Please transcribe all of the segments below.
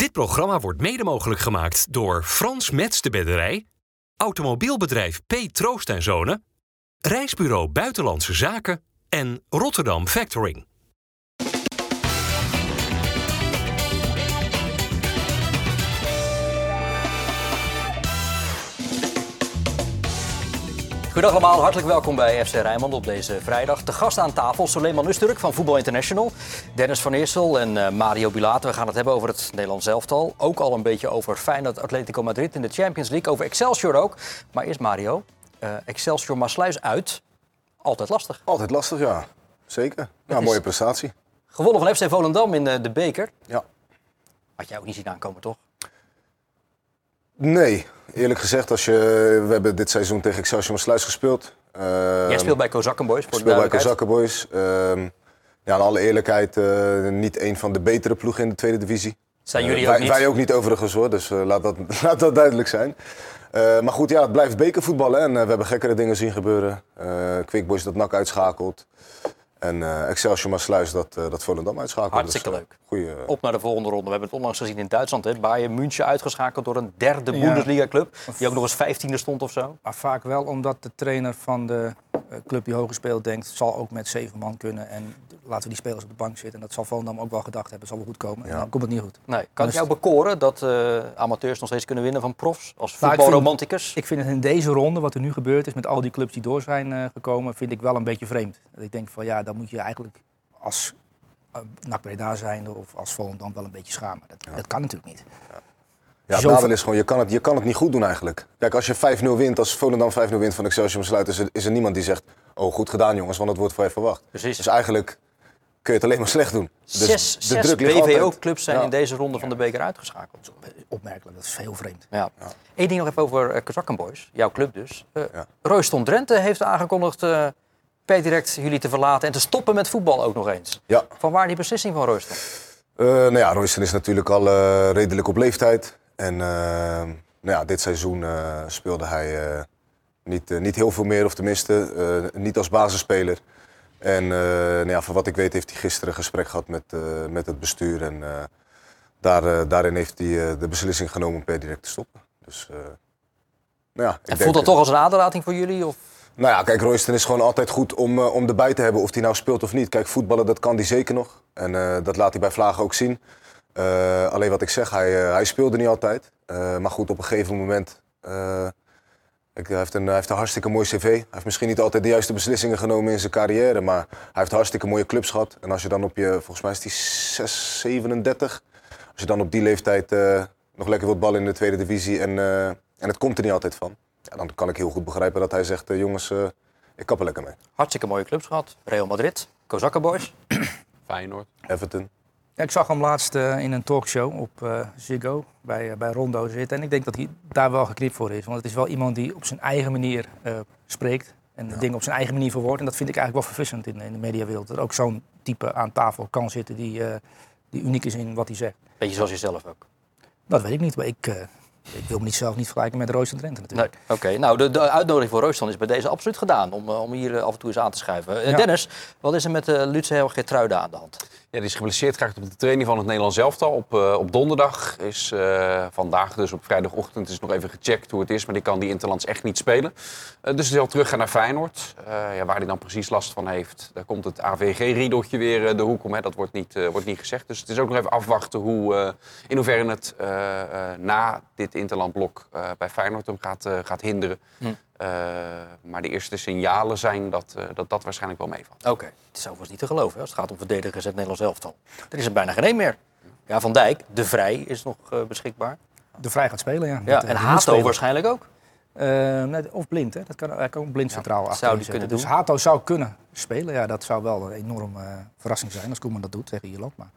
Dit programma wordt mede mogelijk gemaakt door Frans Mets de Bedderij, automobielbedrijf P. Troost en Zonen, Reisbureau Buitenlandse Zaken en Rotterdam Factoring. Goedendag allemaal, hartelijk welkom bij FC Rijnmond op deze vrijdag. De gast aan tafel, Soleiman Usturk van Voetbal International. Dennis van Eersel en uh, Mario Bilater. We gaan het hebben over het Nederlands elftal. Ook al een beetje over Feyenoord Atletico Madrid in de Champions League. Over Excelsior ook. Maar eerst Mario, uh, Excelsior Maasluis uit. Altijd lastig. Altijd lastig, ja. Zeker. Ja, is- mooie prestatie. Gewonnen van FC Volendam in de, de beker. Ja. Had jij ook niet zien aankomen, toch? Nee, eerlijk gezegd, als je, we hebben dit seizoen tegen Excelsior Sluis gespeeld. jij speelt bij Kozakkenboys, voor speel bij. Kozakkenboys. Ehm ja, in alle eerlijkheid, eh, niet een van de betere ploegen in de tweede divisie. Zijn Eh, jullie wij, ook niet? Wij ook niet overigens hoor, dus eh, laat, dat, laat dat duidelijk zijn. Maar goed, ja, het blijft bekervoetballen en we hebben gekkere dingen zien gebeuren. Eh Quickboys dat NAC uitschakelt. En eh Excelsior Maasluis dat, eh dat Volendam uitschakelt. Hartstikke Dus, eh, leuk. Goeie, Op naar de volgende ronde. We hebben het onlangs gezien in Duitsland. Hè. Bayern München uitgeschakeld door een derde Ja. Bundesliga-club. Die ook nog eens vijftiende stond of zo. Maar vaak wel omdat de trainer van de club die hoger speelt denkt... het zal ook met zeven man kunnen en laten we die spelers op de bank zitten. En dat zal Volendam ook wel gedacht hebben, zal wel goed komen. En Ja. dan komt het niet goed. Nee. Kan het Dus- jou bekoren dat eh, amateurs nog steeds kunnen winnen van profs? Als Nou, ik voetbalromanticus? Ik vind het in deze ronde, wat er nu gebeurd is met al die clubs die door zijn eh, gekomen... vind ik wel een beetje vreemd. Dat ik denk van ja, dan moet je eigenlijk als uh, NAC Breda zijnde of als Volendam wel een beetje schamen. Dat, dat kan natuurlijk niet. Ja, het Zo- nadeel is gewoon, je kan, het, je kan het niet goed doen eigenlijk. Kijk, als je 5-0 wint, als Volendam 5-0 wint van Excelsior Besluit, is er, is er niemand die zegt, oh goed gedaan jongens, want dat wordt van je verwacht. Precies. Dus eigenlijk kun je het alleen maar slecht doen. Dus zes de zes. BVO-clubs zijn Ja. in deze ronde van de beker uitgeschakeld. Opmerkelijk, dat is heel vreemd. Ja. Eén ding nog even over uh, Kazakkenboys, jouw club dus. Uh, Ja. Royston Drenthe heeft aangekondigd uh, per direct jullie te verlaten en te stoppen met voetbal ook nog eens. Ja. Van waar die beslissing van Royston? Uh, nou ja, Royston is natuurlijk al uh, redelijk op leeftijd. En uh, nou ja, dit seizoen speelde hij niet, niet heel veel meer, of tenminste niet als basisspeler. En nou ja, van wat ik weet heeft hij gisteren een gesprek gehad met, met het bestuur. En daar, daarin heeft hij de beslissing genomen om per direct te stoppen. Dus, nou ja, ik en voelt dat toch als een aderlating voor jullie? Of? Nou ja, kijk, Royston is gewoon altijd goed om, uh, om erbij te hebben of hij nou speelt of niet. Kijk, voetballen, dat kan hij zeker nog. En uh, dat laat hij bij Vlagen ook zien. Uh, alleen wat ik zeg, hij, hij speelde niet altijd. maar goed, op een gegeven moment... Hij, heeft een, hij heeft een hartstikke mooi cv. Hij heeft misschien niet altijd de juiste beslissingen genomen in zijn carrière. Maar hij heeft hartstikke mooie clubs gehad. En als je dan op je, volgens mij is hij 6, 37. Als je dan op die leeftijd nog lekker wilt ballen in de tweede divisie. En, en het komt er niet altijd van. Ja, dan kan ik heel goed begrijpen dat hij zegt, uh, jongens, uh, ik kap er lekker mee. Hartstikke mooie clubs gehad. Real Madrid, Kozakkenboys. Feyenoord. Everton. Ja, ik zag hem laatst uh, in een talkshow op uh, Ziggo bij, bij Rondo zitten. En ik denk dat hij daar wel geknipt voor is. Want het is wel iemand die op zijn eigen manier spreekt. En ja. dingen op zijn eigen manier verwoordt. En dat vind ik eigenlijk wel verfrissend in, in de mediawereld. Dat er ook zo'n type aan tafel kan zitten die, die uniek is in wat hij zegt. Beetje zoals jezelf ook. Dat weet ik niet, maar ik, uh, ik wil me niet zelf niet vergelijken met Royston Drenthe natuurlijk. Nee, Oké, okay. nou de, de, uitnodiging voor Royston is bij deze absoluut gedaan om, om hier af en toe eens aan te schuiven. Ja. Dennis, wat is er met uh, Lutze Geertruida aan de hand? Ja, die is geblesseerd geraakt op de training van het Nederlands elftal. Op, uh, op donderdag is uh, vandaag, dus op vrijdagochtend, is nog even gecheckt hoe het is. Maar die kan die Interlands echt niet spelen. Uh, dus hij zal teruggaan naar Feyenoord. ja, waar hij dan precies last van heeft, daar komt het AVG-riedeltje weer de hoek om. Hè. Dat wordt niet, wordt niet gezegd. Dus het is ook nog even afwachten hoe, in hoeverre het na dit Interlandblok bij Feyenoord hem gaat, gaat hinderen. Hm. Uh, maar de eerste signalen zijn dat uh, dat, dat waarschijnlijk wel meevalt. Oké, okay. het is overigens niet te geloven hè, als het gaat om verdedigers en het Nederlands elftal. Er is er bijna geen één meer. Ja, Van Dijk, De Vrij is nog uh, beschikbaar. De Vrij gaat spelen, ja. ja en Hato waarschijnlijk ook. nee, of Blind, hè. Dat kan, hij kan ook blind centraal ja, zou die kunnen Dus. Hato zou kunnen spelen. Ja, dat zou wel een enorme verrassing zijn als Koeman dat doet tegen Ierland. Maar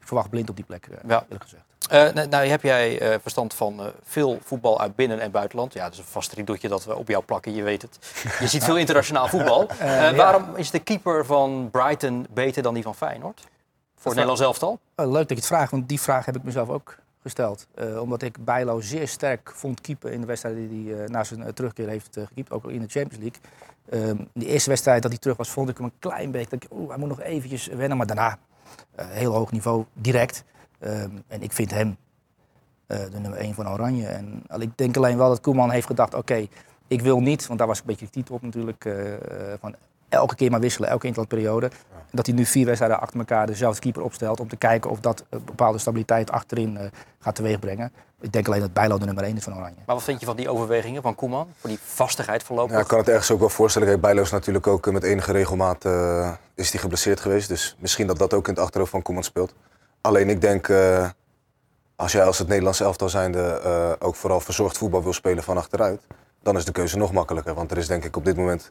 ik verwacht Blind op die plek, ja. eerlijk gezegd. Uh, nou heb jij uh, verstand van uh, veel voetbal uit binnen- en buitenland. Ja, dat is een vast ridotje dat we op jou plakken, je weet het. Je ziet veel internationaal voetbal. Ja. Waarom is de keeper van Brighton beter dan die van Feyenoord? Voor het Nederlands elftal? leuk dat je het vraagt, want die vraag heb ik mezelf ook gesteld. omdat ik Bijlo zeer sterk vond keeper in de wedstrijd die hij na zijn terugkeer heeft gekiept. Ook in de Champions League. Ehm, de eerste wedstrijd dat hij terug was, vond ik hem een klein beetje... Oeh, hij moet nog eventjes wennen, maar daarna heel hoog niveau, direct. Um, en ik vind hem eh, de nummer 1 van Oranje. En al- ik denk alleen wel dat Koeman heeft gedacht, oké, ik wil niet, want daar was een beetje de titel op natuurlijk, eh, van elke keer maar wisselen, elke interlandperiode. Dat hij nu vier wedstrijden achter elkaar dezelfde keeper opstelt om te kijken of dat een bepaalde stabiliteit achterin eh, gaat teweegbrengen. Ik denk alleen dat Bijlo de nummer 1 is van Oranje. Maar wat vind je van die overwegingen van Koeman? Voor die vastigheid voorlopig? Ja, ik kan het ergens ook wel voorstellen. Kijk, Bijlo is natuurlijk ook met enige regelmaat is die geblesseerd geweest. Dus misschien dat dat ook in het achterhoofd van Koeman speelt. Alleen ik denk, eh, als jij als het Nederlands elftal zijnde eh, ook vooral verzorgd voetbal wil spelen van achteruit, dan is de keuze nog makkelijker. Want er is denk ik op dit moment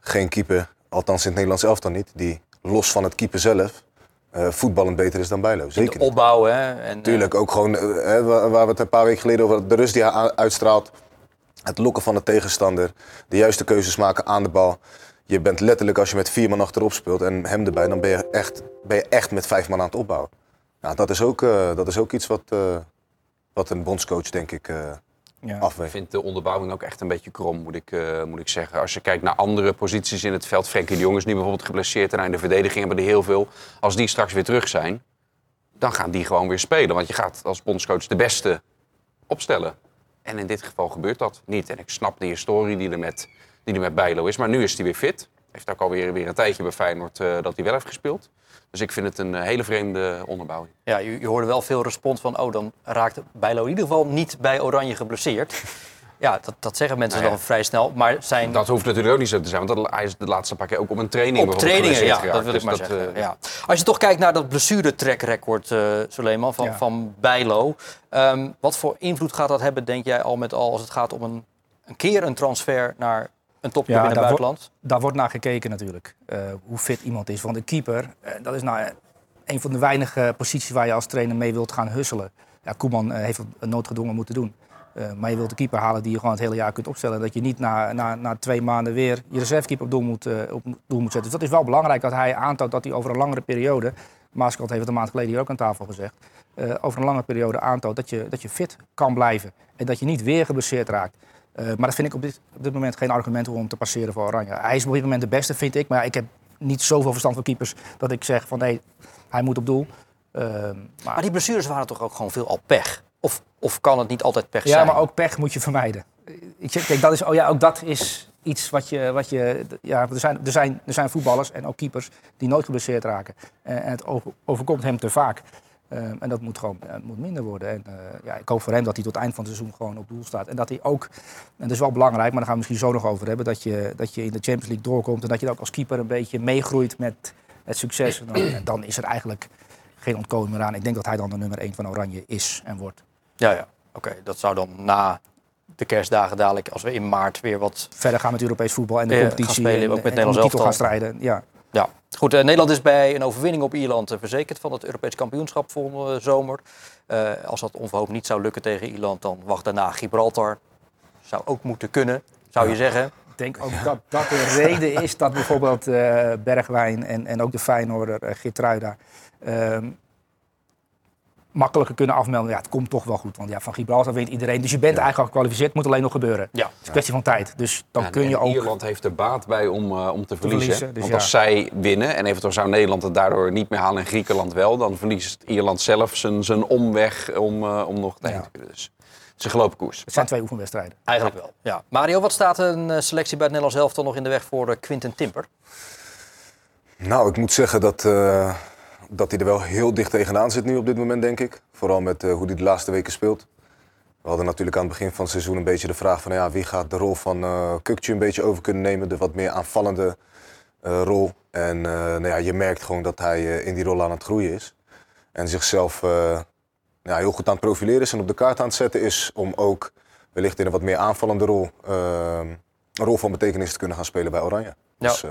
geen keeper, althans in het Nederlands elftal niet, die los van het keeper zelf eh, voetballend beter is dan Bijlo. Zeker de opbouw, hè? En, Tuurlijk, ook gewoon waar we het een paar weken geleden over de rust die hij uitstraalt. Het lokken van de tegenstander, de juiste keuzes maken aan de bal. Je bent letterlijk, als je met vier man achterop speelt en hem erbij, dan ben je echt, ben je echt met vijf man aan het opbouwen. Nou, dat, is ook, eh, dat is ook iets wat, eh, wat een bondscoach, denk ik, eh Ja. Ik afweegt. vind de onderbouwing ook echt een beetje krom, moet ik, eh, moet ik zeggen. Als je kijkt naar andere posities in het veld. Frenkie de Jong is nu bijvoorbeeld geblesseerd. En in de verdediging hebben er heel veel. Als die straks weer terug zijn, dan gaan die gewoon weer spelen. Want je gaat als bondscoach de beste opstellen. En in dit geval gebeurt dat niet. En ik snap de historie die er met, die er met Bijlo is. Maar nu is hij weer fit. Heeft ook alweer weer een tijdje bij Feyenoord eh, dat hij wel heeft gespeeld. Dus ik vind het een eh, hele vreemde onderbouwing. Ja, je, je hoorde wel veel respons van, oh, dan raakt Bijlo in ieder geval niet bij Oranje geblesseerd. Ja, dat, dat zeggen mensen Nou ja. dan vrij snel. Maar zijn Dat hoeft natuurlijk ook niet zo te zijn. Want dat- hij is de laatste paar keer ook op een training op trainingen, ja, dat wil ik geraakt. maar Dus zeggen. eh, ja. Als je toch kijkt naar dat blessure-track-record, eh Suleiman, van, Ja. van Bijlo. ehm, wat voor invloed gaat dat hebben, denk jij, al met al als het gaat om een, een keer een transfer naar een topclub Ja, in het daar buitenland? Daar wordt naar gekeken natuurlijk, eh, hoe fit iemand is. Want een keeper, eh, dat is nou eh, een van de weinige posities waar je als trainer mee wilt gaan husselen. Ja, Koeman heeft het noodgedwongen moeten doen. Maar je wilt de keeper halen die je gewoon het hele jaar kunt opstellen. Dat je niet na, na, na twee maanden weer je reservekeeper op doel, moet, op doel moet zetten. Dus dat is wel belangrijk dat hij aantoont dat hij over een langere periode... Maaskant heeft het een maand geleden hier ook aan tafel gezegd. over een lange periode aantoont dat je, dat je fit kan blijven. En dat je niet weer geblesseerd raakt. Eh, maar dat vind ik op dit, op dit moment geen argument om te passeren voor Oranje. Hij is op dit moment de beste, vind ik. Maar ja, ik heb niet zoveel verstand van keepers dat ik zeg van nee, hij moet op doel. Ehm, maar, Maar die blessures waren toch ook gewoon veel al pech? Of, of kan het niet altijd pech ja, zijn? maar ook pech moet je vermijden. Ik zeg, kijk, dat is, oh ja, ook dat is iets wat je. Wat je ja, er, zijn, er, zijn, er zijn voetballers en ook keepers die nooit geblesseerd raken. Eh, en het over- overkomt hem te vaak. Ehm, en dat moet gewoon eh, moet minder worden. En eh, ja, ik hoop voor hem dat hij tot het eind van het seizoen gewoon op doel staat. En dat hij ook, en dat is wel belangrijk, maar daar gaan we misschien zo nog over hebben, dat je, dat je in de Champions League doorkomt en dat je ook als keeper een beetje meegroeit met het succes. En dan, en dan is er eigenlijk geen ontkomen meer aan. Ik denk dat hij dan de nummer 1 van Oranje is en wordt. Ja, ja. Oké, dat zou dan na de kerstdagen dadelijk, als we in maart weer wat... verder gaan met Europees voetbal en de competitie. gaan spelen, en, ook met en Nederlands de titel gaan elftal. strijden. Ja. Ja, goed. eh, Nederland is bij een overwinning op Ierland eh, verzekerd van het Europees kampioenschap volgende zomer. Eh, als dat onverhoopt niet zou lukken tegen Ierland, dan wacht daarna Gibraltar. Zou ook moeten kunnen, zou je zeggen. Ik denk ook dat dat de reden is dat bijvoorbeeld Bergwijn en, en ook de Feyenoorder uh, Geertruida ehm, makkelijker kunnen afmelden. Ja, het komt toch wel goed, want ja, van Gibraltar wint iedereen. Dus je bent eigenlijk al gekwalificeerd, moet alleen nog gebeuren. Ja. Het is een kwestie van tijd. Dus dan Ja, kun je ook... Ierland heeft er baat bij om, eh, om te verliezen. verliezen, dus Want ja. als zij winnen en eventueel zou Nederland het daardoor niet meer halen en Griekenland wel, dan verliest Ierland zelf zijn, zijn omweg om, eh, om nog tegen Ja. te kunnen. Dus het is een gelopen koers. Het zijn twee oefenwedstrijden. Eigenlijk wel. Ja. Mario, wat staat een eh, selectie bij het Nederlands elftal nog in de weg voor Quinten Timper? Nou, ik moet zeggen dat, eh, dat hij er wel heel dicht tegenaan zit nu op dit moment, denk ik. Vooral met eh, hoe hij de laatste weken speelt. We hadden natuurlijk aan het begin van het seizoen een beetje de vraag van... Ja, wie gaat de rol van eh Kukje een beetje over kunnen nemen? De wat meer aanvallende eh, rol. En nou ja, je merkt gewoon dat hij in die rol aan het groeien is. En zichzelf eh, ja, heel goed aan het profileren is en op de kaart aan het zetten is... om ook wellicht in een wat meer aanvallende rol... een rol van betekenis te kunnen gaan spelen bij Oranje. Ja. Dus,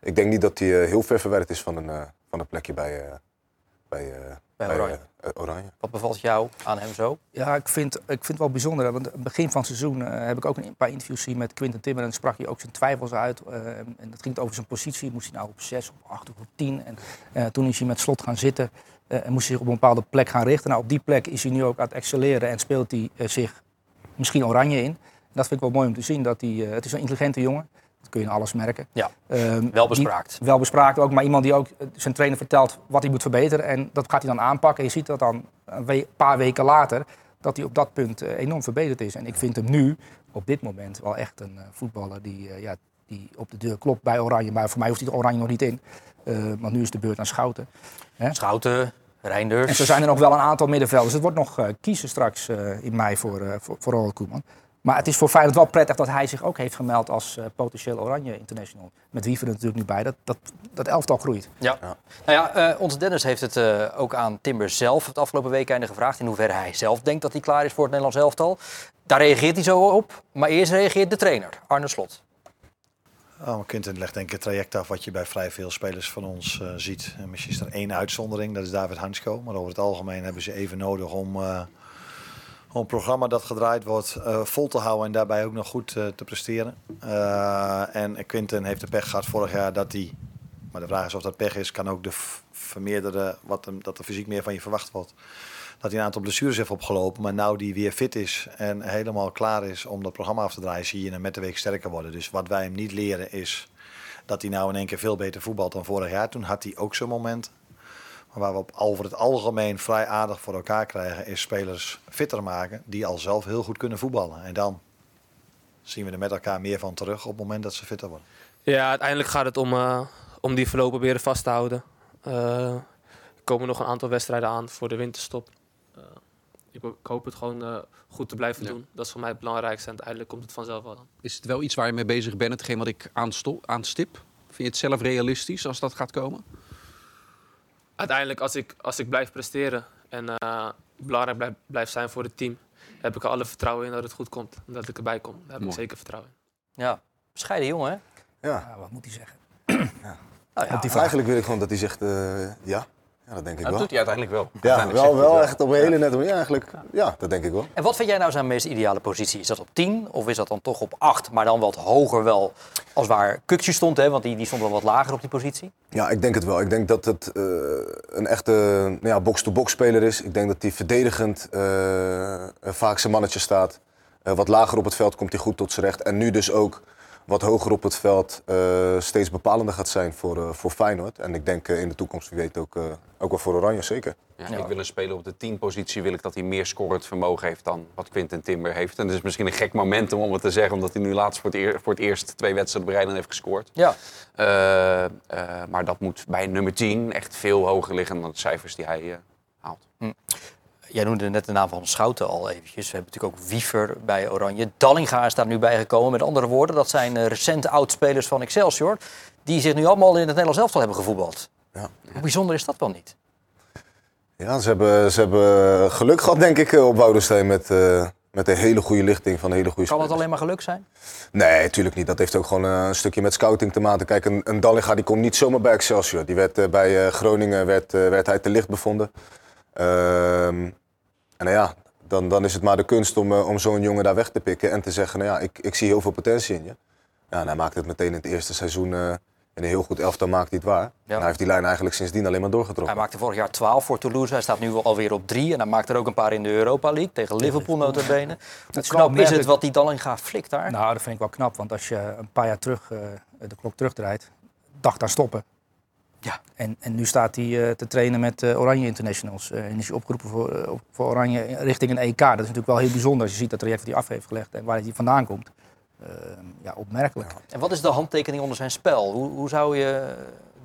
ik denk niet dat hij heel ver verwijderd is van een, van een plekje bij, eh, bij, eh, bij, Oranje. eh, Oranje. Wat bevalt jou aan hem zo? Ja, ik vind, ik vind het wel bijzonder. Want aan het begin van het seizoen eh, heb ik ook een paar interviews gezien met Quinten Timmer. En sprak hij ook zijn twijfels uit. eh, en dat ging over zijn positie. Moest hij nou op 6, op 8 of op 10? En eh, toen is hij met slot gaan zitten. eh, en moest hij zich op een bepaalde plek gaan richten. Nou, op die plek is hij nu ook aan het excelleren. En speelt hij zich misschien oranje in. En dat vind ik wel mooi om te zien. Dat hij, eh, het is een intelligente jongen. Dat kun je in alles merken. Ja, Ehm, wel die- bespraakt. wel bespraakt ook, maar iemand die ook eh, zijn trainer vertelt wat hij moet verbeteren. En dat gaat hij dan aanpakken. En je ziet dat dan een we- paar weken later, dat hij op dat punt eh, enorm verbeterd is. En ik vind hem nu, op dit moment, wel echt een eh, voetballer die, ja, die op de deur klopt bij Oranje. Maar voor mij hoeft hij Oranje nog niet in. Eh, want nu is de beurt aan Schouten. Schouten, Reinders. En zo zijn er nog wel een aantal middenvelders. Het wordt nog kiezen straks in mei voor, voor, voor Ronald Koeman. Maar het is voor Feyenoord wel prettig dat hij zich ook heeft gemeld als eh, potentieel Oranje International. Met Wiever er natuurlijk nu bij. Dat, dat, dat elftal groeit. Ja. Nou ja, eh, onze Dennis heeft het eh, ook aan Timber zelf het afgelopen weekende gevraagd. In hoeverre hij zelf denkt dat hij klaar is voor het Nederlands elftal. Daar reageert hij zo op. Maar eerst reageert de trainer, Arne Slot. Oh, Quinten legt denk ik het traject af wat je bij vrij veel spelers van ons eh, ziet. En misschien is er één uitzondering, dat is David Hansko. Maar over het algemeen hebben ze even nodig om, eh, om een programma dat gedraaid wordt eh, vol te houden en daarbij ook nog goed eh, te presteren. Eh, en Quinten heeft de pech gehad vorig jaar dat hij, maar de vraag is of dat pech is, kan ook de vermeerderde, wat hem, dat er fysiek meer van je verwacht wordt. Dat hij een aantal blessures heeft opgelopen, maar nou die weer fit is en helemaal klaar is om dat programma af te draaien, zie je hem met de week sterker worden. Dus wat wij hem niet leren is dat hij nou in één keer veel beter voetbalt dan vorig jaar. Toen had hij ook zijn momenten. Maar waar we op, over het algemeen vrij aardig voor elkaar krijgen, is spelers fitter maken die al zelf heel goed kunnen voetballen. En dan zien we er met elkaar meer van terug op het moment dat ze fitter worden. Ja, uiteindelijk gaat het om, eh, om die verloop proberen vast te houden. Eh, er komen nog een aantal wedstrijden aan voor de winterstop. Eh, ik, ho- ik hoop het gewoon eh, goed te blijven Ja. doen. Dat is voor mij het belangrijkste en uiteindelijk komt het vanzelf wel aan. Is het wel iets waar je mee bezig bent, hetgeen wat ik aanstip? Vind je het zelf realistisch als dat gaat komen? Uiteindelijk, als ik, als ik blijf presteren en eh, belangrijk blijf, blijf zijn voor het team, heb ik er alle vertrouwen in dat het goed komt. En dat ik erbij kom. Daar heb Mooi. ik zeker vertrouwen in. Ja, bescheiden jongen, hè? Ja, Ja, wat moet hij zeggen? Nou ja, eigenlijk wil ik gewoon dat hij zegt eh, ja. Ja, dat denk ik dat wel. doet hij uiteindelijk wel. Ja, Uiteindelijk wel, wel echt op een hele nette manier. Ja, eigenlijk, ja, dat denk ik wel. En wat vind jij nou zijn meest ideale positie? Is dat op 10 of is dat dan toch op 8, maar dan wat hoger wel als waar Kukje stond, hè? want die, die stond wel wat lager op die positie? Ja, ik denk het wel. Ik denk dat het eh, een echte nou ja, box-to-box speler is. Ik denk dat hij verdedigend eh, vaak zijn mannetje staat. Eh, wat lager op het veld komt hij goed tot zijn recht. En nu dus ook wat hoger op het veld eh, steeds bepalender gaat zijn voor, eh, voor Feyenoord. En ik denk eh, in de toekomst, wie weet, ook, eh, ook wel voor Oranje, zeker. Ja, Ja. Ik wil een speler op de 10 positie wil ik dat hij meer scorend vermogen heeft dan wat Quinten Timber heeft. En het is misschien een gek momentum om het te zeggen, omdat hij nu laatst voor het, eer- voor het eerst twee wedstrijden bereiden heeft gescoord. Ja, Eh, eh, maar dat moet bij nummer 10 echt veel hoger liggen dan de cijfers die hij haalt. Jij noemde net de naam van Schouten al eventjes. We hebben natuurlijk ook Wiever bij Oranje. Dallinga is daar nu bijgekomen. Met andere woorden, dat zijn eh, recente oud-spelers van Excelsior... die zich nu allemaal in het Nederlands elftal hebben gevoetbald. Ja. Hoe bijzonder is dat wel niet? Ja, ze hebben, ze hebben geluk gehad, denk ik, eh, op Woudenstein met, eh, met een hele goede lichting van een hele goede Kan het spelers. alleen maar geluk zijn? Nee, natuurlijk niet. Dat heeft ook gewoon een stukje met scouting te maken. Kijk, een, een Dallinga die komt niet zomaar bij Excelsior. Die werd bij Groningen werd, werd hij te licht bevonden. Ehm, en nou ja, dan, dan is het maar de kunst om, eh, om zo'n jongen daar weg te pikken en te zeggen, nou ja, ik, ik zie heel veel potentie in je. Ja, en hij maakt het meteen in het eerste seizoen eh, in een heel goed elftal maakt hij het waar. En hij heeft die lijn eigenlijk sindsdien alleen maar doorgetrokken. Hij maakte vorig jaar 12 voor Toulouse. Hij staat nu alweer op 3. En hij maakt er ook een paar in de Europa League. Tegen Liverpool notabene. Hoe knap is het wat die Dallinga flikt daar? Nou, dat vind ik wel knap. Want als je een paar jaar terug eh, de klok terugdraait, dacht aan stoppen. Ja. En, en nu staat hij eh, te trainen met eh, Oranje Internationals. eh, en is hij opgeroepen voor, op- voor Oranje richting een EK. Dat is natuurlijk wel heel bijzonder als je ziet dat traject dat hij af heeft gelegd en waar hij vandaan komt. Ja, opmerkelijk. En wat is de handtekening onder zijn spel? Hoe, hoe zou je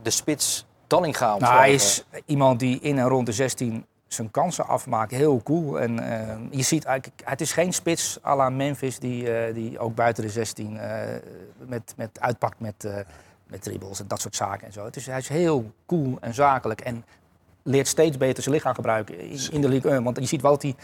de spits Dallinga Nou, omschrijven? hij is iemand die in en rond de 16 zijn kansen afmaakt. Heel cool. En je ziet eigenlijk, het is geen spits à la Memphis die, die ook buiten de 16 eh, met, met uitpakt met, met dribbles en dat soort zaken en zo. Het is, hij is heel cool en zakelijk en leert steeds beter zijn lichaam gebruiken in, de Ligue 1. Want je ziet wel dat hij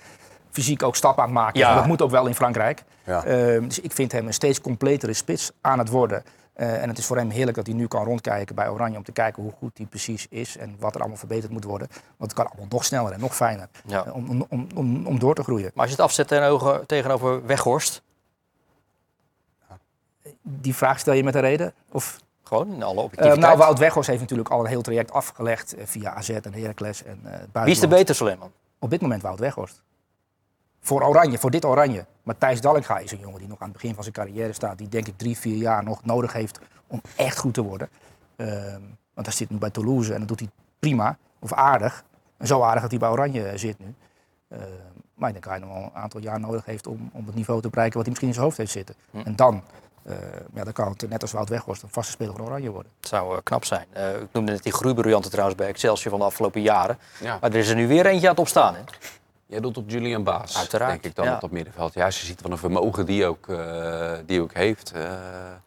fysiek ook stappen aan het maken. Ja. Dat moet ook wel in Frankrijk. Ja. Ehm, dus ik vind hem een steeds completere spits aan het worden. Eh, en het is voor hem heerlijk dat hij nu kan rondkijken bij Oranje om te kijken hoe goed hij precies is en wat er allemaal verbeterd moet worden. Want het kan allemaal nog sneller en nog fijner Ja. eh, om, om, om, om, om door te groeien. Maar als je het afzet tegenover, tegenover Weghorst, Die vraag stel je met een reden? Of, gewoon in alle Eh, objectiviteit. nou, Wout Weghorst heeft natuurlijk al een heel traject afgelegd eh, via AZ en Heracles en eh Wie is de beter, Suleiman? Op dit moment Wout Weghorst. Voor Oranje, voor dit Oranje. Maar Thijs Dallinga is een jongen die nog aan het begin van zijn carrière staat. Die denk ik drie, vier jaar nog nodig heeft om echt goed te worden. Ehm, want hij zit nu bij Toulouse en dat doet hij prima of aardig. En zo aardig dat hij bij Oranje zit nu. Ehm, Maar ik denk dat hij nog wel een aantal jaar nodig heeft om, om het niveau te bereiken wat hij misschien in zijn hoofd heeft zitten. En dan, ja, dan kan het net als Wout Weghorst een vaste speler van Oranje worden. Het zou eh, knap zijn. Eh, ik noemde net die groeibriljante trouwens bij Excelsior van de afgelopen jaren. Ja. Maar er is er nu weer eentje aan het opstaan. Hè? Jij doet op Julian Baas, Uiteraard, denk ik dan ja. op dat middenveld. Ja, ze ziet van een vermogen die ook, eh, die ook heeft. eh,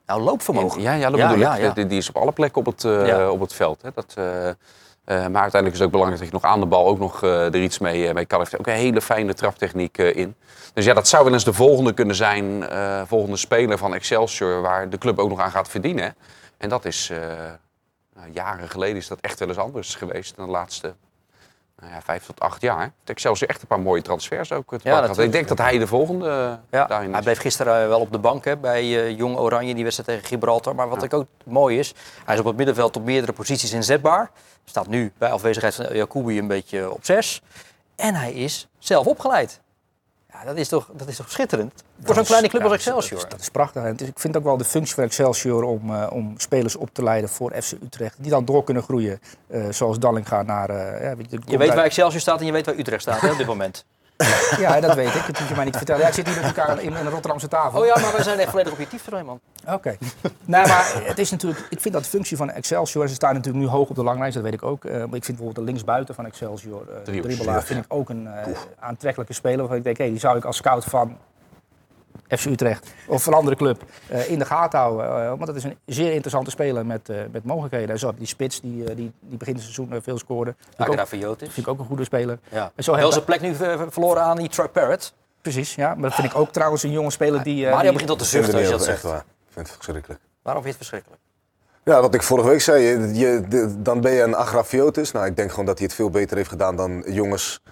Nou, loopvermogen. Ja, ja dat Ja, bedoel ja, ik. ja. Die, die is op alle plekken op het, eh, Ja. op het veld. Hè. Dat, eh, eh, maar uiteindelijk is het ook belangrijk dat je nog aan de bal ook nog eh, er iets mee, eh, mee kan. Hij heeft ook een hele fijne traftechniek eh, in. Dus ja, dat zou wel eens de volgende kunnen zijn. eh, volgende speler van Excelsior waar de club ook nog aan gaat verdienen. En dat is, eh, nou, jaren geleden is dat echt wel eens anders geweest. In de laatste nou ja, vijf tot acht jaar. Excelsior echt een paar mooie transfers ook. pakken had. Ik denk dat hij de volgende eh, Ja, daarin hij bleef gisteren eh, wel op de bank hè, bij eh, Jong Oranje die wedstrijd tegen Gibraltar. Maar wat Ja. ik ook mooi is, hij is op het middenveld op meerdere posities inzetbaar. Staat nu bij afwezigheid van El Jacoubi een beetje op zes. En hij is zelf opgeleid. Ja, dat is toch, dat is toch schitterend? Voor zo'n kleine club als dat is- Excelsior. Dat is, prachtig. En is- ik vind ook wel de functie van Excelsior om, eh, om spelers op te leiden voor FC Utrecht. Die dan door kunnen groeien. eh, zoals Dallinga naar... eh, ja, Je weet waar Excelsior staat en je weet waar Utrecht staat hè, op dit moment. Ja, dat weet ik. Dat hoef je mij niet te vertellen. Ja, ik zit hier met elkaar in, een Rotterdamse tafel. Oh ja, maar wij zijn echt volledig objectief toernooi, man. Oké. nee, maar het is natuurlijk, ik vind dat de functie van Excelsior, ze staan natuurlijk nu hoog op de langlijst, dat weet ik ook. eh, maar ik vind bijvoorbeeld de linksbuiten van Excelsior, eh Driels. Dribbelaar, vind ik ook een eh, aantrekkelijke speler. Waarvan ik denk, hé, die zou ik als scout van FC Utrecht of een andere club eh, in de gaten houden. Eh, want dat is een zeer interessante speler met, eh, met mogelijkheden. En zo die spits die, die, die begin het seizoen veel scoorde. Vind ik, ook, Agrafiotis. vind ik ook een goede speler. Ja. En zo Wel heb zijn plek nu verloren aan die Troy Parrott. Precies, ja. Maar dat vind ik ook trouwens een jonge speler die... eh, Mario die- begint al te zuchten als je dat echt zegt. waar. Ik vind het verschrikkelijk. Waarom vind je het verschrikkelijk? Ja, wat ik vorige week zei, je, je- de- dan ben je een agrafiotis. Nou, ik denk gewoon dat hij het veel beter heeft gedaan dan jongens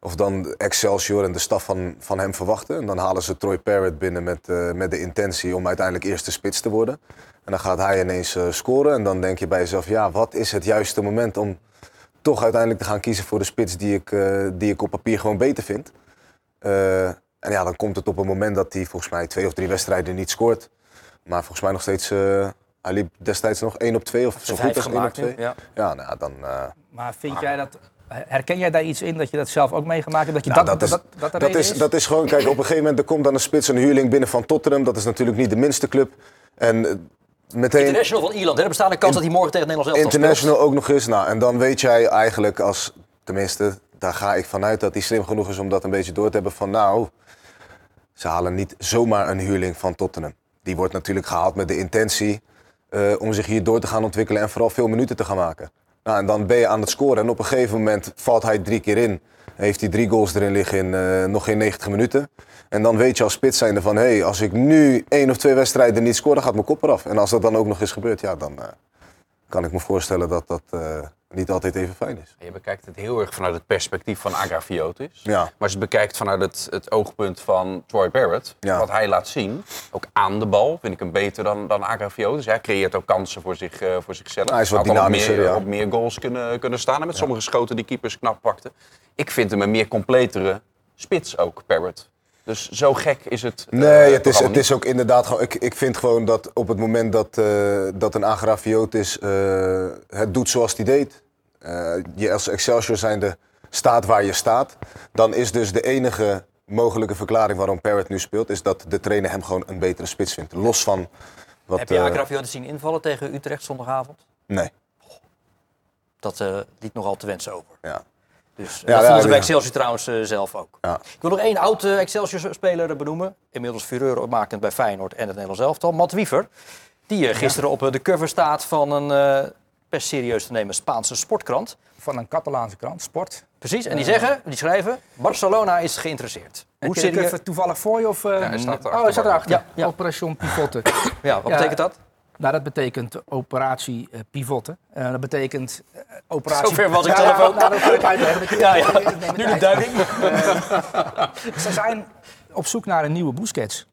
of dan Excelsior en de staf van, van hem verwachten. En dan halen ze Troy Parrott binnen met, eh, met de intentie om uiteindelijk eerste spits te worden. En dan gaat hij ineens eh, scoren en dan denk je bij jezelf, ja, wat is het juiste moment om toch uiteindelijk te gaan kiezen voor de spits die ik, eh, die ik op papier gewoon beter vind. Eh, en ja, dan komt het op een moment dat hij volgens mij twee of drie wedstrijden niet scoort. Maar volgens mij nog steeds, eh, hij liep destijds nog 1 op 2 of zo goed als 1 op 2. ja. Ja, nou ja, dan... eh, Maar vind jij dat... Herken jij daar iets in dat je dat zelf ook meegemaakt hebt? Dat je Nou, dat, dat, is, dat, is, dat is gewoon, kijk, op een gegeven moment er komt dan een spits, een huurling binnen van Tottenham. Dat is natuurlijk niet de minste club. En eh, meteen International van Ierland. hè? Er bestaat een kans dat hij morgen tegen het Nederlands elftal international ook nog eens. Nou, en dan weet jij eigenlijk als, tenminste, daar ga ik vanuit dat hij slim genoeg is om dat een beetje door te hebben van nou, ze halen niet zomaar een huurling van Tottenham. Die wordt natuurlijk gehaald met de intentie eh, om zich hier door te gaan ontwikkelen en vooral veel minuten te gaan maken. Nou, en dan ben je aan het scoren en op een gegeven moment valt hij drie keer in. Heeft hij drie goals erin liggen in eh, nog geen 90 minuten. En dan weet je als spits zijnde van, hé, hey, als ik nu één of twee wedstrijden niet scoor, dan gaat mijn kop eraf. En als dat dan ook nog eens gebeurt, ja, dan eh, kan ik me voorstellen dat dat eh, niet altijd even fijn is. Je bekijkt het heel erg vanuit het perspectief van Agrafiotis. Ja. Maar als je het bekijkt vanuit het, het oogpunt van Troy Barrett, Ja. wat hij laat zien, ook aan de bal, vind ik hem beter dan, dan Agrafiotis. Hij creëert ook kansen voor, zich, eh, voor zichzelf. Hij is wat dynamischer, meer, ja. op meer goals kunnen, kunnen staan en met sommige schoten die keepers knap pakten. Ik vind hem een meer completere spits ook, Barrett. Dus zo gek is het. eh, Nee, het is, het is ook inderdaad gewoon. Ik, ik vind gewoon dat op het moment dat, eh, dat een agrafiotis eh het doet zoals hij deed. eh, je als Excelsior zijnde staat waar je staat. Dan is dus de enige mogelijke verklaring waarom Parrot nu speelt. Is dat de trainer hem gewoon een betere spits vindt. Los van wat. Heb je Agrafiotis zien invallen tegen Utrecht zondagavond? nee. Dat eh, liet nogal te wensen over. Ja. Dus Ja, dat ja, vonden ze bij ja. Excelsior trouwens eh, zelf ook. Ja. Ik wil nog één oud eh, Excelsior-speler benoemen. Inmiddels fureur makend bij Feyenoord en het Nederlands elftal. Matt Wiever. Die eh, gisteren op de cover staat van een eh, best serieus te nemen Spaanse sportkrant. Van een Catalaanse krant, Sport. Precies, en die zeggen, die schrijven, Barcelona is geïnteresseerd. Hoe zit even toevallig voor je? Of, eh? hij staat oh, hij staat erachter. Ja, ja. Operation. Ja, wat Ja. betekent dat? Nou, dat betekent operatie eh, pivotten. Eh, dat betekent eh, operatie... Zover was ik Ja, zelf ook. Nou, dat ik. Ja, ja. Ik Nu de duiding. Ze zijn op zoek naar een nieuwe Busquets.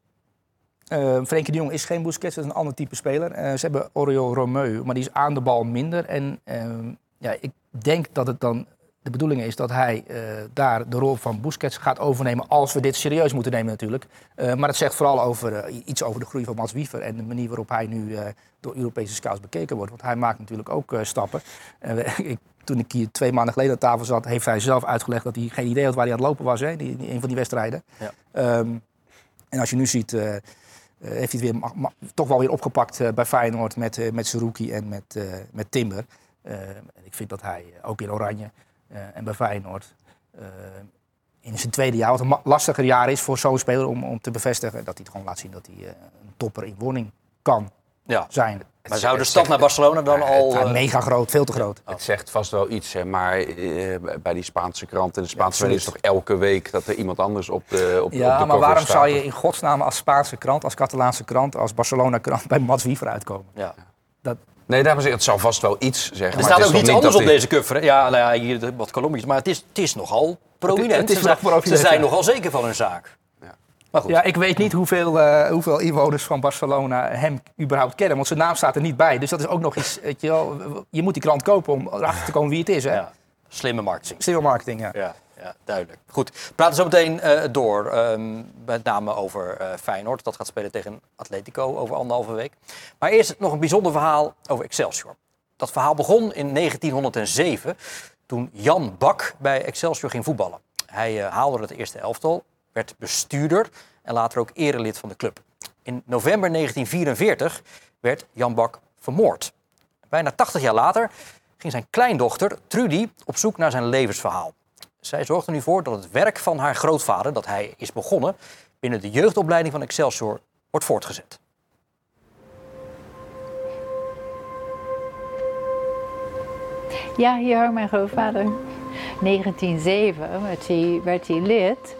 Frenkie de Jong is geen Busquets, dat is een ander type speler. Ze hebben Oriol Romeu, maar die is aan de bal minder. En ehm, ja, ik denk dat het dan de bedoeling is dat hij eh, daar de rol van Busquets gaat overnemen. Als we dit serieus moeten nemen natuurlijk. Eh, maar het zegt vooral over, eh, iets over de groei van Mats Wiever. En de manier waarop hij nu door Europese scouts bekeken wordt. Want hij maakt natuurlijk ook stappen. Ik toen ik hier twee maanden geleden aan tafel zat, heeft hij zelf uitgelegd dat hij geen idee had waar hij aan het lopen was, hè, die, die- een van die wedstrijden. Ja. Ehm, en als je nu ziet, heeft hij het weer toch wel weer opgepakt bij Feyenoord met, met Seruki en met, met Timber. En ik vind dat hij ook in Oranje en bij Feyenoord eh, in zijn tweede jaar, wat een lastiger jaar is voor zo'n speler om, om te bevestigen, dat hij het gewoon laat zien dat hij eh, een topper in wording kan Ja. zijn. Maar zou de stap naar Barcelona dan al... Ja, eh, mega groot, veel te groot. Het zegt vast wel iets, hè, maar eh, bij die Spaanse krant en de Spaanse media is toch elke week dat er iemand anders op de op, op de Ja, maar waarom staat. zou je in godsnaam als Spaanse krant, als Catalaanse krant, als Barcelona-krant bij Mats Wiever uitkomen? ja. Nee, zeg ik, het zal vast wel iets zeggen. Er staat ook iets anders op dat deze cover. hè? Ja, nou ja, hier de- wat kolommetjes. Maar het is, het is nogal prominent. het is ze, prominent, ze zijn nogal zeker van hun zaak. Ja, ik weet niet hoeveel, eh, hoeveel inwoners van Barcelona hem überhaupt kennen, want zijn naam staat er niet bij. Dus dat is ook nog iets, weet je wel, je moet die krant kopen om erachter te komen wie het is. Hè? Ja. Slimme marketing. Slim marketing, ja. Ja, ja, duidelijk. Goed, we praten zo meteen eh, door. ehm, met name over eh, Feyenoord. Dat gaat spelen tegen Atletico over anderhalve week. Maar eerst nog een bijzonder verhaal over Excelsior. Dat verhaal begon in 1907 toen Jan Bak bij Excelsior ging voetballen. Hij eh, haalde het eerste elftal, werd bestuurder en later ook erelid van de club. In november 1944 werd Jan Bak vermoord. Bijna 80 jaar later ging zijn kleindochter Trudy op zoek naar zijn levensverhaal. Zij zorgt er nu voor dat het werk van haar grootvader, dat hij is begonnen, binnen de jeugdopleiding van Excelsior wordt voortgezet. Ja, hier hangt mijn grootvader. 1907 werd hij, werd hij lid.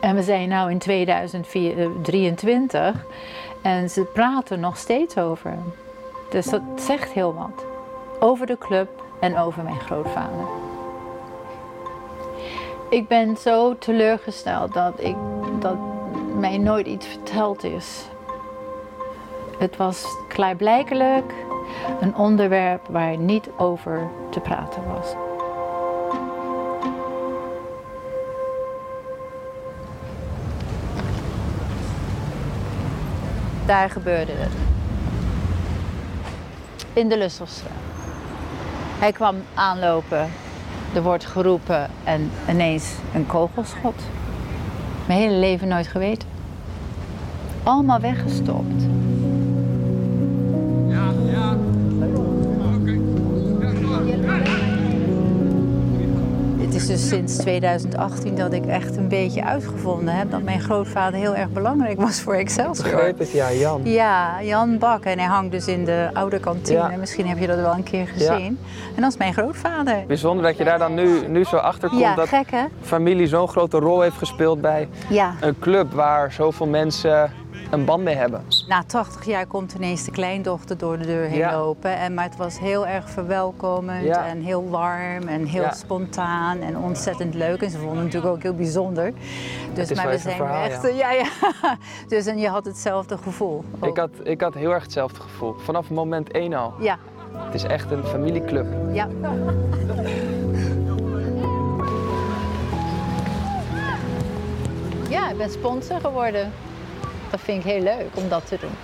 En we zijn nu in 2023 en ze praten nog steeds over. Dus dat zegt heel wat. Over de club en over mijn grootvader. Ik ben zo teleurgesteld dat, ik, dat mij nooit iets verteld is. Het was klaarblijkelijk een onderwerp waar niet over te praten was. Daar gebeurde het. In de Lusselstraat. Hij kwam aanlopen, er wordt geroepen en ineens een kogelschot. Mijn hele leven nooit geweten. Allemaal weggestopt. Is dus sinds 2018 dat ik echt een beetje uitgevonden heb dat mijn grootvader heel erg belangrijk was voor Excelsior. Begreep het, ja, Jan. Ja, Jan Bak. En hij hangt dus in de oude kantine. Ja. Misschien heb je dat wel een keer gezien. En dat is mijn grootvader. Bijzonder dat je daar dan nu, nu zo achter komt Ja, dat gek familie zo'n grote rol heeft gespeeld bij een club waar zoveel mensen een band mee hebben. Na 80 jaar komt ineens de kleindochter door de deur heen Ja. lopen. En, maar het was heel erg verwelkomend Ja. en heel warm en heel Ja. spontaan en ontzettend leuk. En ze vonden het natuurlijk ook heel bijzonder. Dus, maar we zijn verhaal, echt. ja. Ja, ja. Dus en je had hetzelfde gevoel. Ik had, ik had heel erg hetzelfde gevoel. Vanaf moment één al. Ja, Het is echt een familieclub. ja. Ja, ik ben sponsor geworden. Dat vind ik heel leuk om dat te doen.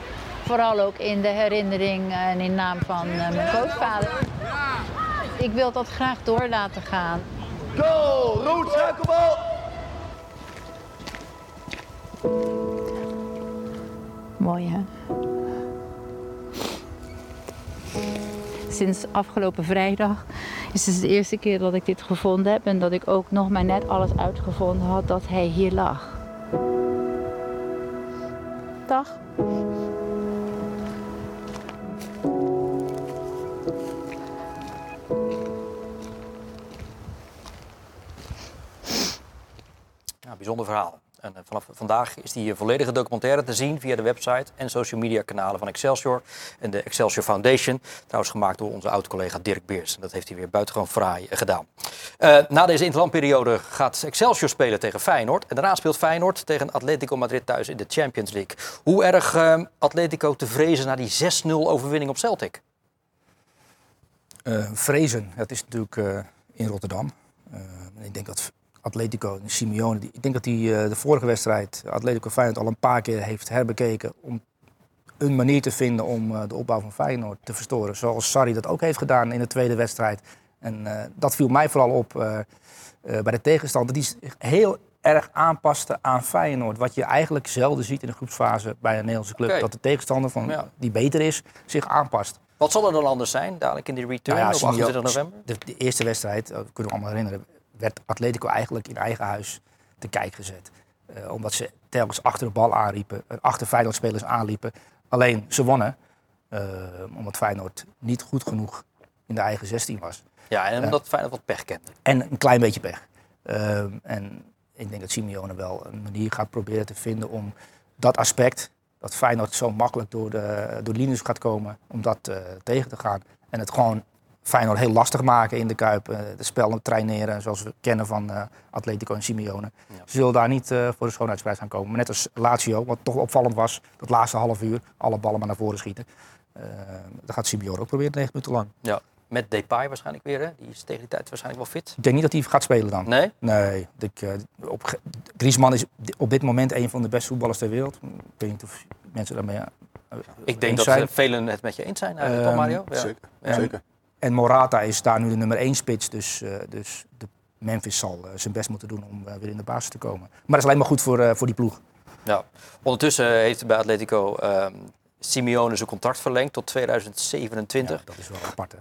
Vooral ook in de herinnering en in naam van eh, mijn grootvader. Ik wil dat graag door laten gaan. Goal! Rood, schakelbal! Mooi hè? Sinds afgelopen vrijdag is het de eerste keer dat ik dit gevonden heb en dat ik ook nog maar net alles uitgevonden had dat hij hier lag. En eh, vanaf vandaag is die eh, volledige documentaire te zien via de website en social media kanalen van Excelsior en de Excelsior Foundation. Trouwens gemaakt door onze oud-collega Dirk Beers. En dat heeft hij weer buitengewoon fraai eh, gedaan. Na deze interlandperiode gaat Excelsior spelen tegen Feyenoord. En daarna speelt Feyenoord tegen Atletico Madrid thuis in de Champions League. Hoe erg eh, Atletico te vrezen na die 6-0 overwinning op Celtic? Vrezen, dat is natuurlijk in Rotterdam. Ik denk dat Atletico, Simeone, die, ik denk dat hij eh, de vorige wedstrijd, Atletico Feyenoord, al een paar keer heeft herbekeken om een manier te vinden om eh, de opbouw van Feyenoord te verstoren. Zoals Sarri dat ook heeft gedaan in de tweede wedstrijd. En eh, dat viel mij vooral op bij de tegenstander. Die zich heel erg aanpaste aan Feyenoord. Wat je eigenlijk zelden ziet in de groepsfase bij een Nederlandse club. Dat de tegenstander van, Ja. die beter is, zich aanpast. Wat zal er dan anders zijn, dadelijk in die return Nou ja, op Simeo- 28 november? De, de eerste wedstrijd, dat kunnen we allemaal herinneren, werd Atletico eigenlijk in eigen huis te kijk gezet. Eh, omdat ze telkens achter de bal aanriepen, eh, achter Feyenoord-spelers aanliepen. Alleen ze wonnen, eh, omdat Feyenoord niet goed genoeg in de eigen 16 was. Ja, en omdat Feyenoord wat pech kende. En een klein beetje pech. Eh, en ik denk dat Simeone wel een manier gaat proberen te vinden om dat aspect, dat Feyenoord zo makkelijk door de, door de linies gaat komen, om dat tegen te gaan. En het gewoon Feyenoord heel lastig maken in de Kuip. eh de spel traineren, zoals we kennen van eh, Atletico en Simeone. Ze zullen daar niet eh, voor de schoonheidsprijs gaan komen. Maar net als Lazio, wat toch opvallend was, dat laatste half uur, alle ballen maar naar voren schieten. Eh dat gaat Simeone ook proberen, 90 minuten lang. Ja. Met Depay waarschijnlijk weer, hè? Die is tegen die tijd waarschijnlijk wel fit. Ik denk niet dat hij gaat spelen dan. Nee? Nee. Ik, eh, op, Griezmann is op dit moment een van de beste voetballers ter wereld. Ik weet niet of mensen daarmee Ik denk dat zijn. velen het met je eens zijn, Ehm, Mario? Ja. Zeker, Ja. zeker. En Morata is daar nu de nummer 1 spits. Dus, eh, dus de Memphis zal eh, zijn best moeten doen om eh, weer in de basis te komen. Maar dat is alleen maar goed voor, voor die ploeg. Ja. Ondertussen heeft bij Atletico ehm Simeone zijn contract verlengd tot 2027. dat is wel apart. Hè?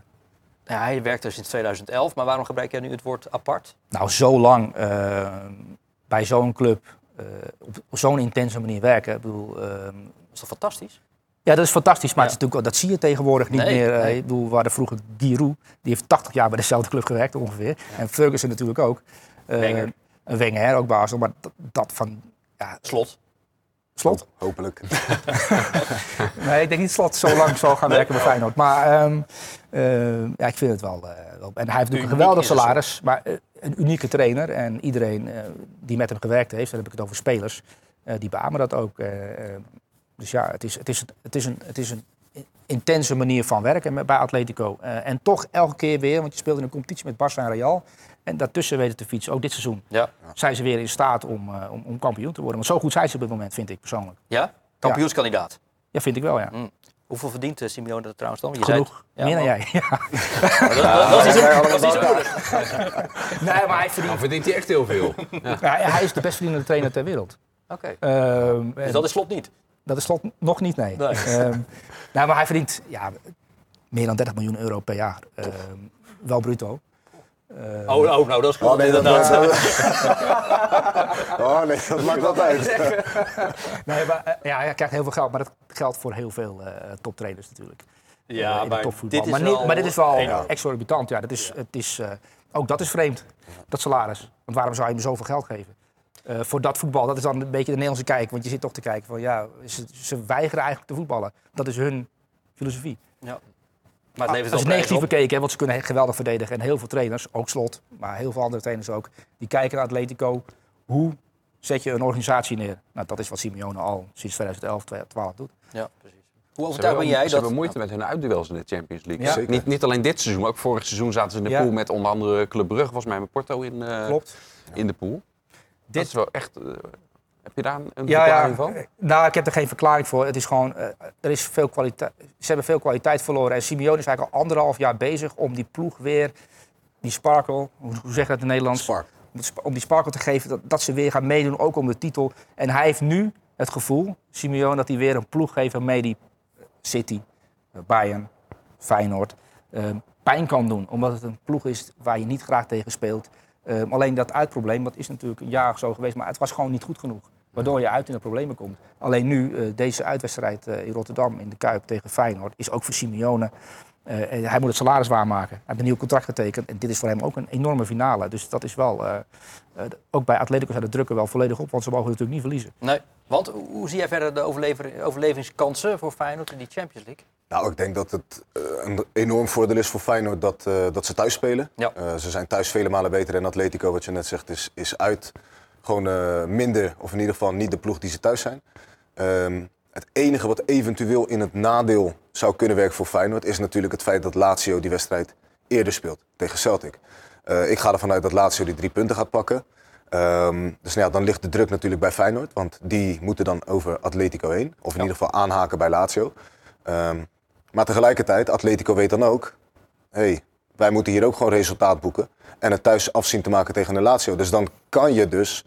Ja, hij werkt er sinds 2011, maar waarom gebruik jij nu het woord apart? Nou, zo lang bij zo'n club op, zo'n intense manier werken. Ik bedoel, ehm, Dat is toch fantastisch? Ja, dat is fantastisch, maar Ja. het is natuurlijk, dat zie je tegenwoordig niet Nee, meer. Eh, nee. Ik bedoel, we hadden vroeger Giroud, die heeft 80 jaar bij dezelfde club gewerkt ongeveer. En Ferguson natuurlijk ook. Eh, Wenger. en Wenger ook Basel, maar dat, dat van... Ja, Slot. slot? Hopelijk. Nee, ik denk niet slot zo lang zal gaan werken bij Feyenoord. Maar ehm, eh, ja, ik vind het wel... eh, wel- en hij heeft natuurlijk een geweldig salaris, maar een unieke trainer. En iedereen die met hem gewerkt heeft, dan heb ik het over spelers, eh, die beamen dat ook. Dus ja, het is, het, is, het, is een, het is een intense manier van werken bij Atletico. Eh, en toch elke keer weer, want je speelt in een competitie met Barça en Real. En daartussen weten te fietsen, ook dit seizoen. Ja. Zijn ze weer in staat om, eh, om, om kampioen te worden. Want zo goed zijn ze op dit moment, vind ik persoonlijk. Ja? Kampioenskandidaat. Ja, vind ik wel, ja. Hoeveel verdient eh, Simeone er trouwens dan? Je zei Genoeg. het- Ja, Meer dan jij. Ja. Maar dat- dat is niet zo- dat moeilijk. Nee, maar hij verdient... Dan verdient hij echt heel veel. Ja, hij is de best verdienende trainer ter wereld. Oké. Ehm, Dus en dat is slot niet. Dat is slot nog niet, nee. Nee. Ehm, nou, maar hij verdient ja, meer dan 30 miljoen euro per jaar. Ehm, wel bruto. Ehm, Oh, oh, nou, dat is goed. Oh nee, dat, oh, nee, dat maakt wat uit. nee, maar, eh, ja, hij krijgt heel veel geld, maar dat geldt voor heel veel eh toptrainers natuurlijk. Ja, eh, in maar dit is maar, niet- wel maar dit is wel exorbitant. Ja, dat is, het is, eh, ook dat is vreemd, dat salaris. Want waarom zou je hem zoveel geld geven? Eh, voor dat voetbal, dat is dan een beetje de Nederlandse kijk. Want je zit toch te kijken van ja, ze, ze weigeren eigenlijk te voetballen. Dat is hun filosofie. Ja. Maar het levert Als wel je prijs negatief op. bekeken, hè, want ze kunnen geweldig verdedigen. En heel veel trainers, ook Slot, maar heel veel andere trainers ook, die kijken naar Atletico. Hoe zet je een organisatie neer? Nou, dat is wat Simeone al sinds 2011, 2012 doet. Ja, precies. Hoe Ze overtuigd ben jij ze dat... hebben moeite met hun uitduels in de Champions League. Ja. Niet, niet alleen dit seizoen, maar ook vorig seizoen zaten ze in de Ja. pool met onder andere Club Brugge, volgens mij met Porto in, eh, Klopt. in de pool. Dit- Dat is wel echt... eh, heb je daar een, Ja, verklaring ja. van? Nou, ik heb er geen verklaring voor. Het is gewoon, eh, er is veel kwaliteit. Ze hebben veel kwaliteit verloren. En Simeone is eigenlijk al anderhalf jaar bezig om die ploeg weer, die sparkle, hoe, hoe zeg je dat in het Nederlands? Spark. Om, die sparkle te geven, dat, dat ze weer gaan meedoen, ook om de titel. En hij heeft nu het gevoel, Simeone, dat hij weer een ploeg geeft waarmee die eh, City, Bayern, Feyenoord pijn kan doen. Omdat het een ploeg is waar je niet graag tegen speelt. Eh, alleen dat uitprobleem, dat is natuurlijk een jaar zo geweest, maar het was gewoon niet goed genoeg. Waardoor je uit in de problemen komt. Alleen nu, eh, deze uitwedstrijd eh, in Rotterdam in de Kuip tegen Feyenoord, is ook voor Simeone. eh, hij moet het salaris waarmaken. Hij heeft een nieuw contract getekend. En dit is voor hem ook een enorme finale. Dus dat is wel. ook bij Atletico zijn de drukken wel volledig op, want ze mogen natuurlijk niet verliezen. Nee. Want hoe zie jij verder de overlevingskansen voor Feyenoord in die Champions League? Nou, ik denk dat het eh, een enorm voordeel is voor Feyenoord dat, eh, dat ze thuis spelen. Ja. Eh, ze zijn thuis vele malen beter en Atletico, wat je net zegt, is, is uit gewoon minder, of in ieder geval niet de ploeg die ze thuis zijn. Ehm, het enige wat eventueel in het nadeel zou kunnen werken voor Feyenoord is natuurlijk het feit dat Lazio die wedstrijd eerder speelt tegen Celtic. Ik ga ervan uit dat Lazio die drie punten gaat pakken. Ehm, dus nou ja, dan ligt de druk natuurlijk bij Feyenoord, want die moeten dan over Atletico heen. Of in ieder geval aanhaken bij Lazio. Ehm, maar tegelijkertijd, Atletico weet dan ook, hey, wij moeten hier ook gewoon resultaat boeken. En het thuis afzien te maken tegen de Lazio. Dus dan kan je dus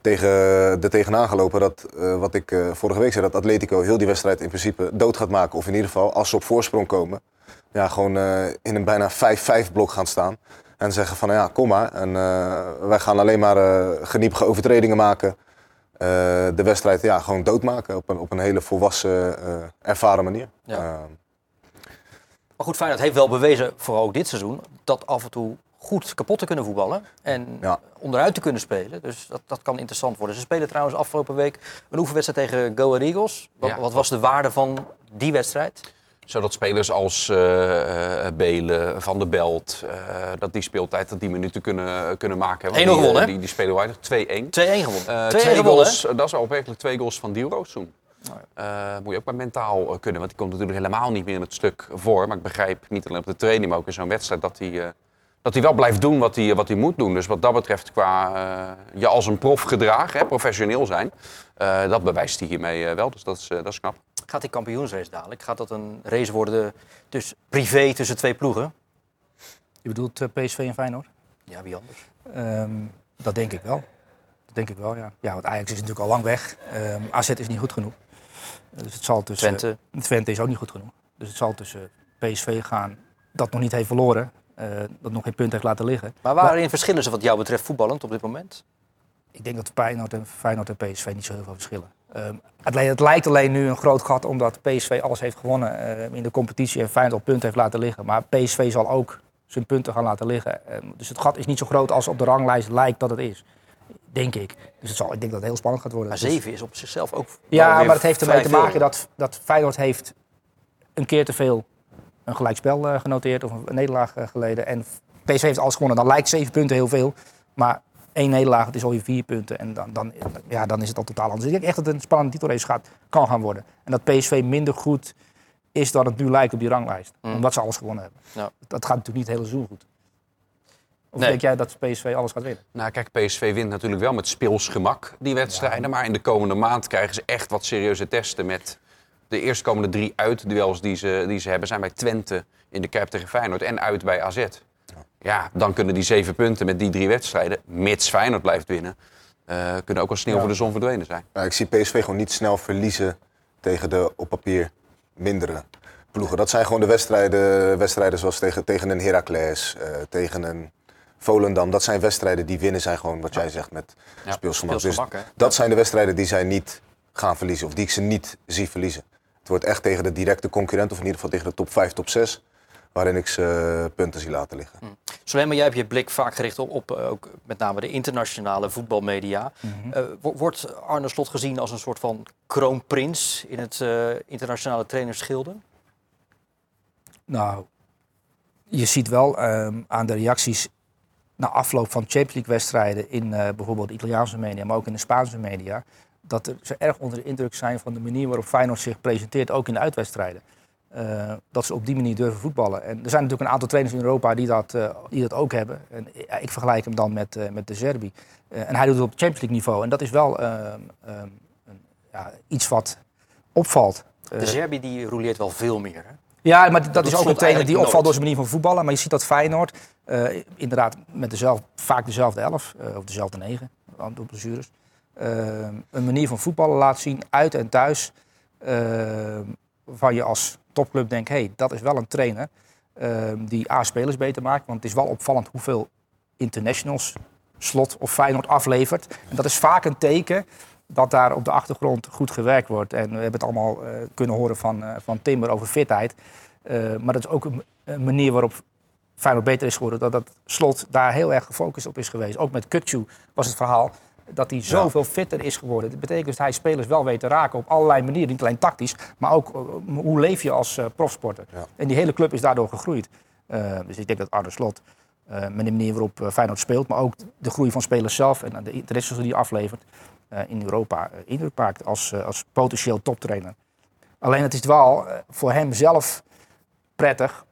tegen, er tegenaan gelopen dat, eh, wat ik eh, vorige week zei, dat Atletico heel die wedstrijd in principe dood gaat maken. Of in ieder geval, als ze op voorsprong komen, ja, gewoon eh, in een bijna 5-5 blok gaan staan. En zeggen van ja, kom maar. En wij gaan alleen maar geniepige overtredingen maken. de wedstrijd ja, gewoon doodmaken op een, op een hele volwassen, ervaren manier. Ja. Maar goed, Feyenoord heeft wel bewezen, vooral ook dit seizoen, dat af en toe goed kapot te kunnen voetballen en onderuit te kunnen spelen. Dus dat, dat kan interessant worden. Ze spelen trouwens afgelopen week een oefenwedstrijd tegen Go Ahead Eagles. Wat, wat was de waarde van die wedstrijd? Zodat spelers als uh, Belen, Van der Belt, uh, dat die speeltijd, dat die minuten kunnen, kunnen maken. 1-0 gewonnen, Die, die spelen weinig. 2-1. 2-1 gewonnen. twee goals, dat is opmerkelijk twee goals van Diro's toen. Moet je ook maar mentaal kunnen, want die komt natuurlijk helemaal niet meer in het stuk voor. Maar ik begrijp niet alleen op de training, maar ook in zo'n wedstrijd dat hij dat hij wel blijft doen wat hij, wat hij moet doen. Dus wat dat betreft, qua uh, je als een prof gedragen, hè, professioneel zijn, uh, dat bewijst hij hiermee uh, wel. Dus dat is, dat is knap. Gaat die kampioensrace dadelijk? Gaat dat een race worden dus privé tussen twee ploegen? Je bedoelt PSV en Feyenoord? Ja, wie anders? Um, dat denk ik wel. Dat denk ik wel, ja. Ja, want Ajax is natuurlijk al lang weg. Um, AZ is niet goed genoeg. Dus het zal tussen... Twente. Twente is ook niet goed genoeg. Dus het zal tussen PSV gaan, dat nog niet heeft verloren uh, dat nog geen punt heeft laten liggen. Maar waarin maar, verschillen ze wat jou betreft voetballend op dit moment? Ik denk dat Feyenoord en, Feyenoord en PSV niet zo heel veel verschillen. Um, het, het, lijkt alleen nu een groot gat omdat PSV alles heeft gewonnen uh, in de competitie en Feyenoord op punten heeft laten liggen. Maar PSV zal ook zijn punten gaan laten liggen. Um, dus het gat is niet zo groot als op de ranglijst lijkt dat het is. Denk ik. Dus het zal, ik denk dat het heel spannend gaat worden. Maar 7 is op zichzelf ook. Ja, maar het heeft ermee te maken dat, dat Feyenoord heeft een keer te veel een gelijkspel uh, genoteerd of een nederlaag uh, geleden. En PSV heeft alles gewonnen. Dan lijkt zeven punten heel veel. Maar één nederlaag, het is alweer vier punten. En dan, dan, ja, dan is het al totaal anders. Ik denk echt dat het een spannende titelrace gaat, kan gaan worden. En dat PSV minder goed is dan het nu lijkt op die ranglijst. Mm. Omdat ze alles gewonnen hebben. Ja. Dat gaat natuurlijk niet het hele seizoen goed. Of nee. denk jij dat PSV alles gaat winnen? Nou, kijk, PSV wint natuurlijk wel met speelsgemak die wedstrijden. Ja. Maar in de komende maand krijgen ze echt wat serieuze testen met de eerstkomende drie uitduels die ze, die ze hebben zijn bij Twente in de Kuip tegen Feyenoord en uit bij AZ. Ja, dan kunnen die zeven punten met die drie wedstrijden, mits Feyenoord blijft winnen, uh, kunnen ook al sneeuw voor de zon verdwenen zijn. Ja, ik zie PSV gewoon niet snel verliezen tegen de op papier mindere ploegen. Dat zijn gewoon de wedstrijden, wedstrijden zoals tegen, tegen een Heracles, uh, tegen een Volendam. Dat zijn wedstrijden die winnen zijn gewoon wat jij zegt met ja, speelsgemak. Dus dat zijn de wedstrijden die zij niet gaan verliezen of die ik ze niet zie verliezen. Het wordt echt tegen de directe concurrent, of in ieder geval tegen de top 5, top 6, waarin ik ze eh, punten zie laten liggen. Mm. Jij hebt je blik vaak gericht op, op eh, ook met name de internationale voetbalmedia. Mm uh, wordt Arne Slot gezien als een soort van kroonprins in het uh, internationale trainersschilde? Nou, je ziet wel um, aan de reacties na afloop van Champions League wedstrijden in bijvoorbeeld de Italiaanse media, maar ook in de Spaanse media, dat ze erg onder de indruk zijn van de manier waarop Feyenoord zich presenteert, ook in de uitwedstrijden. Uh, dat ze op die manier durven voetballen. En er zijn natuurlijk een aantal trainers in Europa die dat, uh, die dat ook hebben. En, ik vergelijk hem dan met, met de Zerbi. en hij doet het op Champions League niveau. En dat is wel ehm, ehm, ja, iets wat opvalt. de Zerbi die rouleert wel veel meer. Hè? Ja, maar dat, dat is ook een trainer die opvalt door zijn manier van voetballen. Maar je ziet dat Feyenoord inderdaad met dezelfde, vaak dezelfde elf, of dezelfde negen, op blessures. Uh, een manier van voetballen laat zien, uit en thuis. Waarvan je als topclub denkt, hé, hey, dat is wel een trainer die A, spelers beter maakt. Want het is wel opvallend hoeveel internationals Slot of Feyenoord aflevert. En dat is vaak een teken dat daar op de achtergrond goed gewerkt wordt. En we hebben het allemaal kunnen horen van, van Timber over fitheid. Maar dat is ook een, manier waarop Feyenoord beter is geworden. Dat dat Slot daar heel erg gefocust op is geweest. Ook met Kutsu was het verhaal dat hij zoveel fitter is geworden. Dat betekent dat hij spelers wel weet te raken op allerlei manieren. Niet alleen tactisch, maar ook uh, hoe leef je als uh, profsporter. Ja. En die hele club is daardoor gegroeid. Uh, dus ik denk dat Arne Slot, met de manier waarop Feyenoord speelt... maar ook de groei van spelers zelf en de interesses die hij aflevert... in Europa indruk maakt als, als potentieel toptrainer. Alleen het is wel voor hem zelf prettig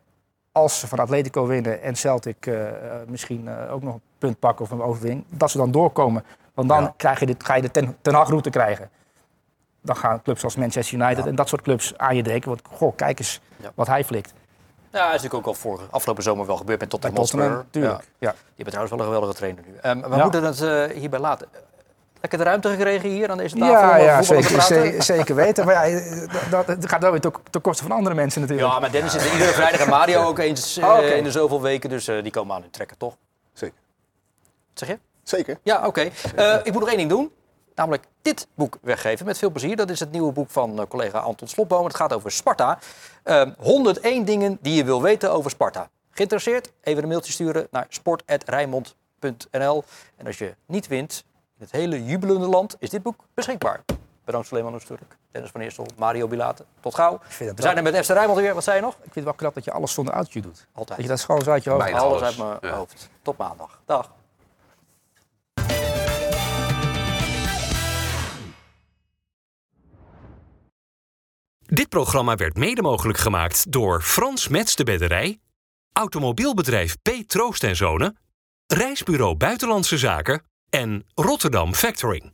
als ze van Atletico winnen en Celtic uh, misschien uh, ook nog een punt pakken of een overwinning, dat ze dan doorkomen want dan ja. krijg je dit, ga je de ten, ten route krijgen. Dan gaan clubs als Manchester United ja. en dat soort clubs aan je denken. Want goh, kijk eens wat hij flikt. Ja, dat is natuurlijk ook al vorige, afgelopen zomer wel gebeurd met Bij Tottenham Tottenham, Hotspur. tuurlijk. Ja. Je bent trouwens wel een geweldige trainer nu. Ehm, we moeten het eh, hierbij laten. Lekker de ruimte gekregen hier aan deze tafel Ja, ja zeker, zeker weten. Maar ja, eh, dat, dat gaat wel weer ten ten koste van andere mensen natuurlijk. Ja, maar Dennis zit er iedere vrijdag en Mario ook eens eh, Oh, oké. in de zoveel weken. Dus eh, die komen aan hun trekken, toch? Zeker. Zeg je? Zeker. Ja, oké. Eh, ik moet nog één ding doen. Namelijk dit boek weggeven. Met veel plezier. Dat is het nieuwe boek van eh, collega Anton Slotboom. Het gaat over Sparta. Ehm 101 dingen die je wil weten over Sparta. Geïnteresseerd? Even een mailtje sturen naar sport.rijnmond.nl. En als je niet wint in het hele jubelende land, is dit boek beschikbaar. Bedankt Suleiman Oesturk, Dennis van Eersel, Mario Bilate. Tot gauw. vind het We zijn er met FC Rijnmond weer. Wat zei je nog? Ik vind het wel knap dat je alles zonder autootje doet. Altijd. Dat je dat gewoon zo uit je hoofd Bijna Alles alles. uit mijn Ja. hoofd. Tot maandag. Dag. Dit programma werd mede mogelijk gemaakt door Frans Mets de Bedderij, Automobielbedrijf P. Troost en Zonen, Reisbureau Buitenlandse Zaken en Rotterdam Factoring.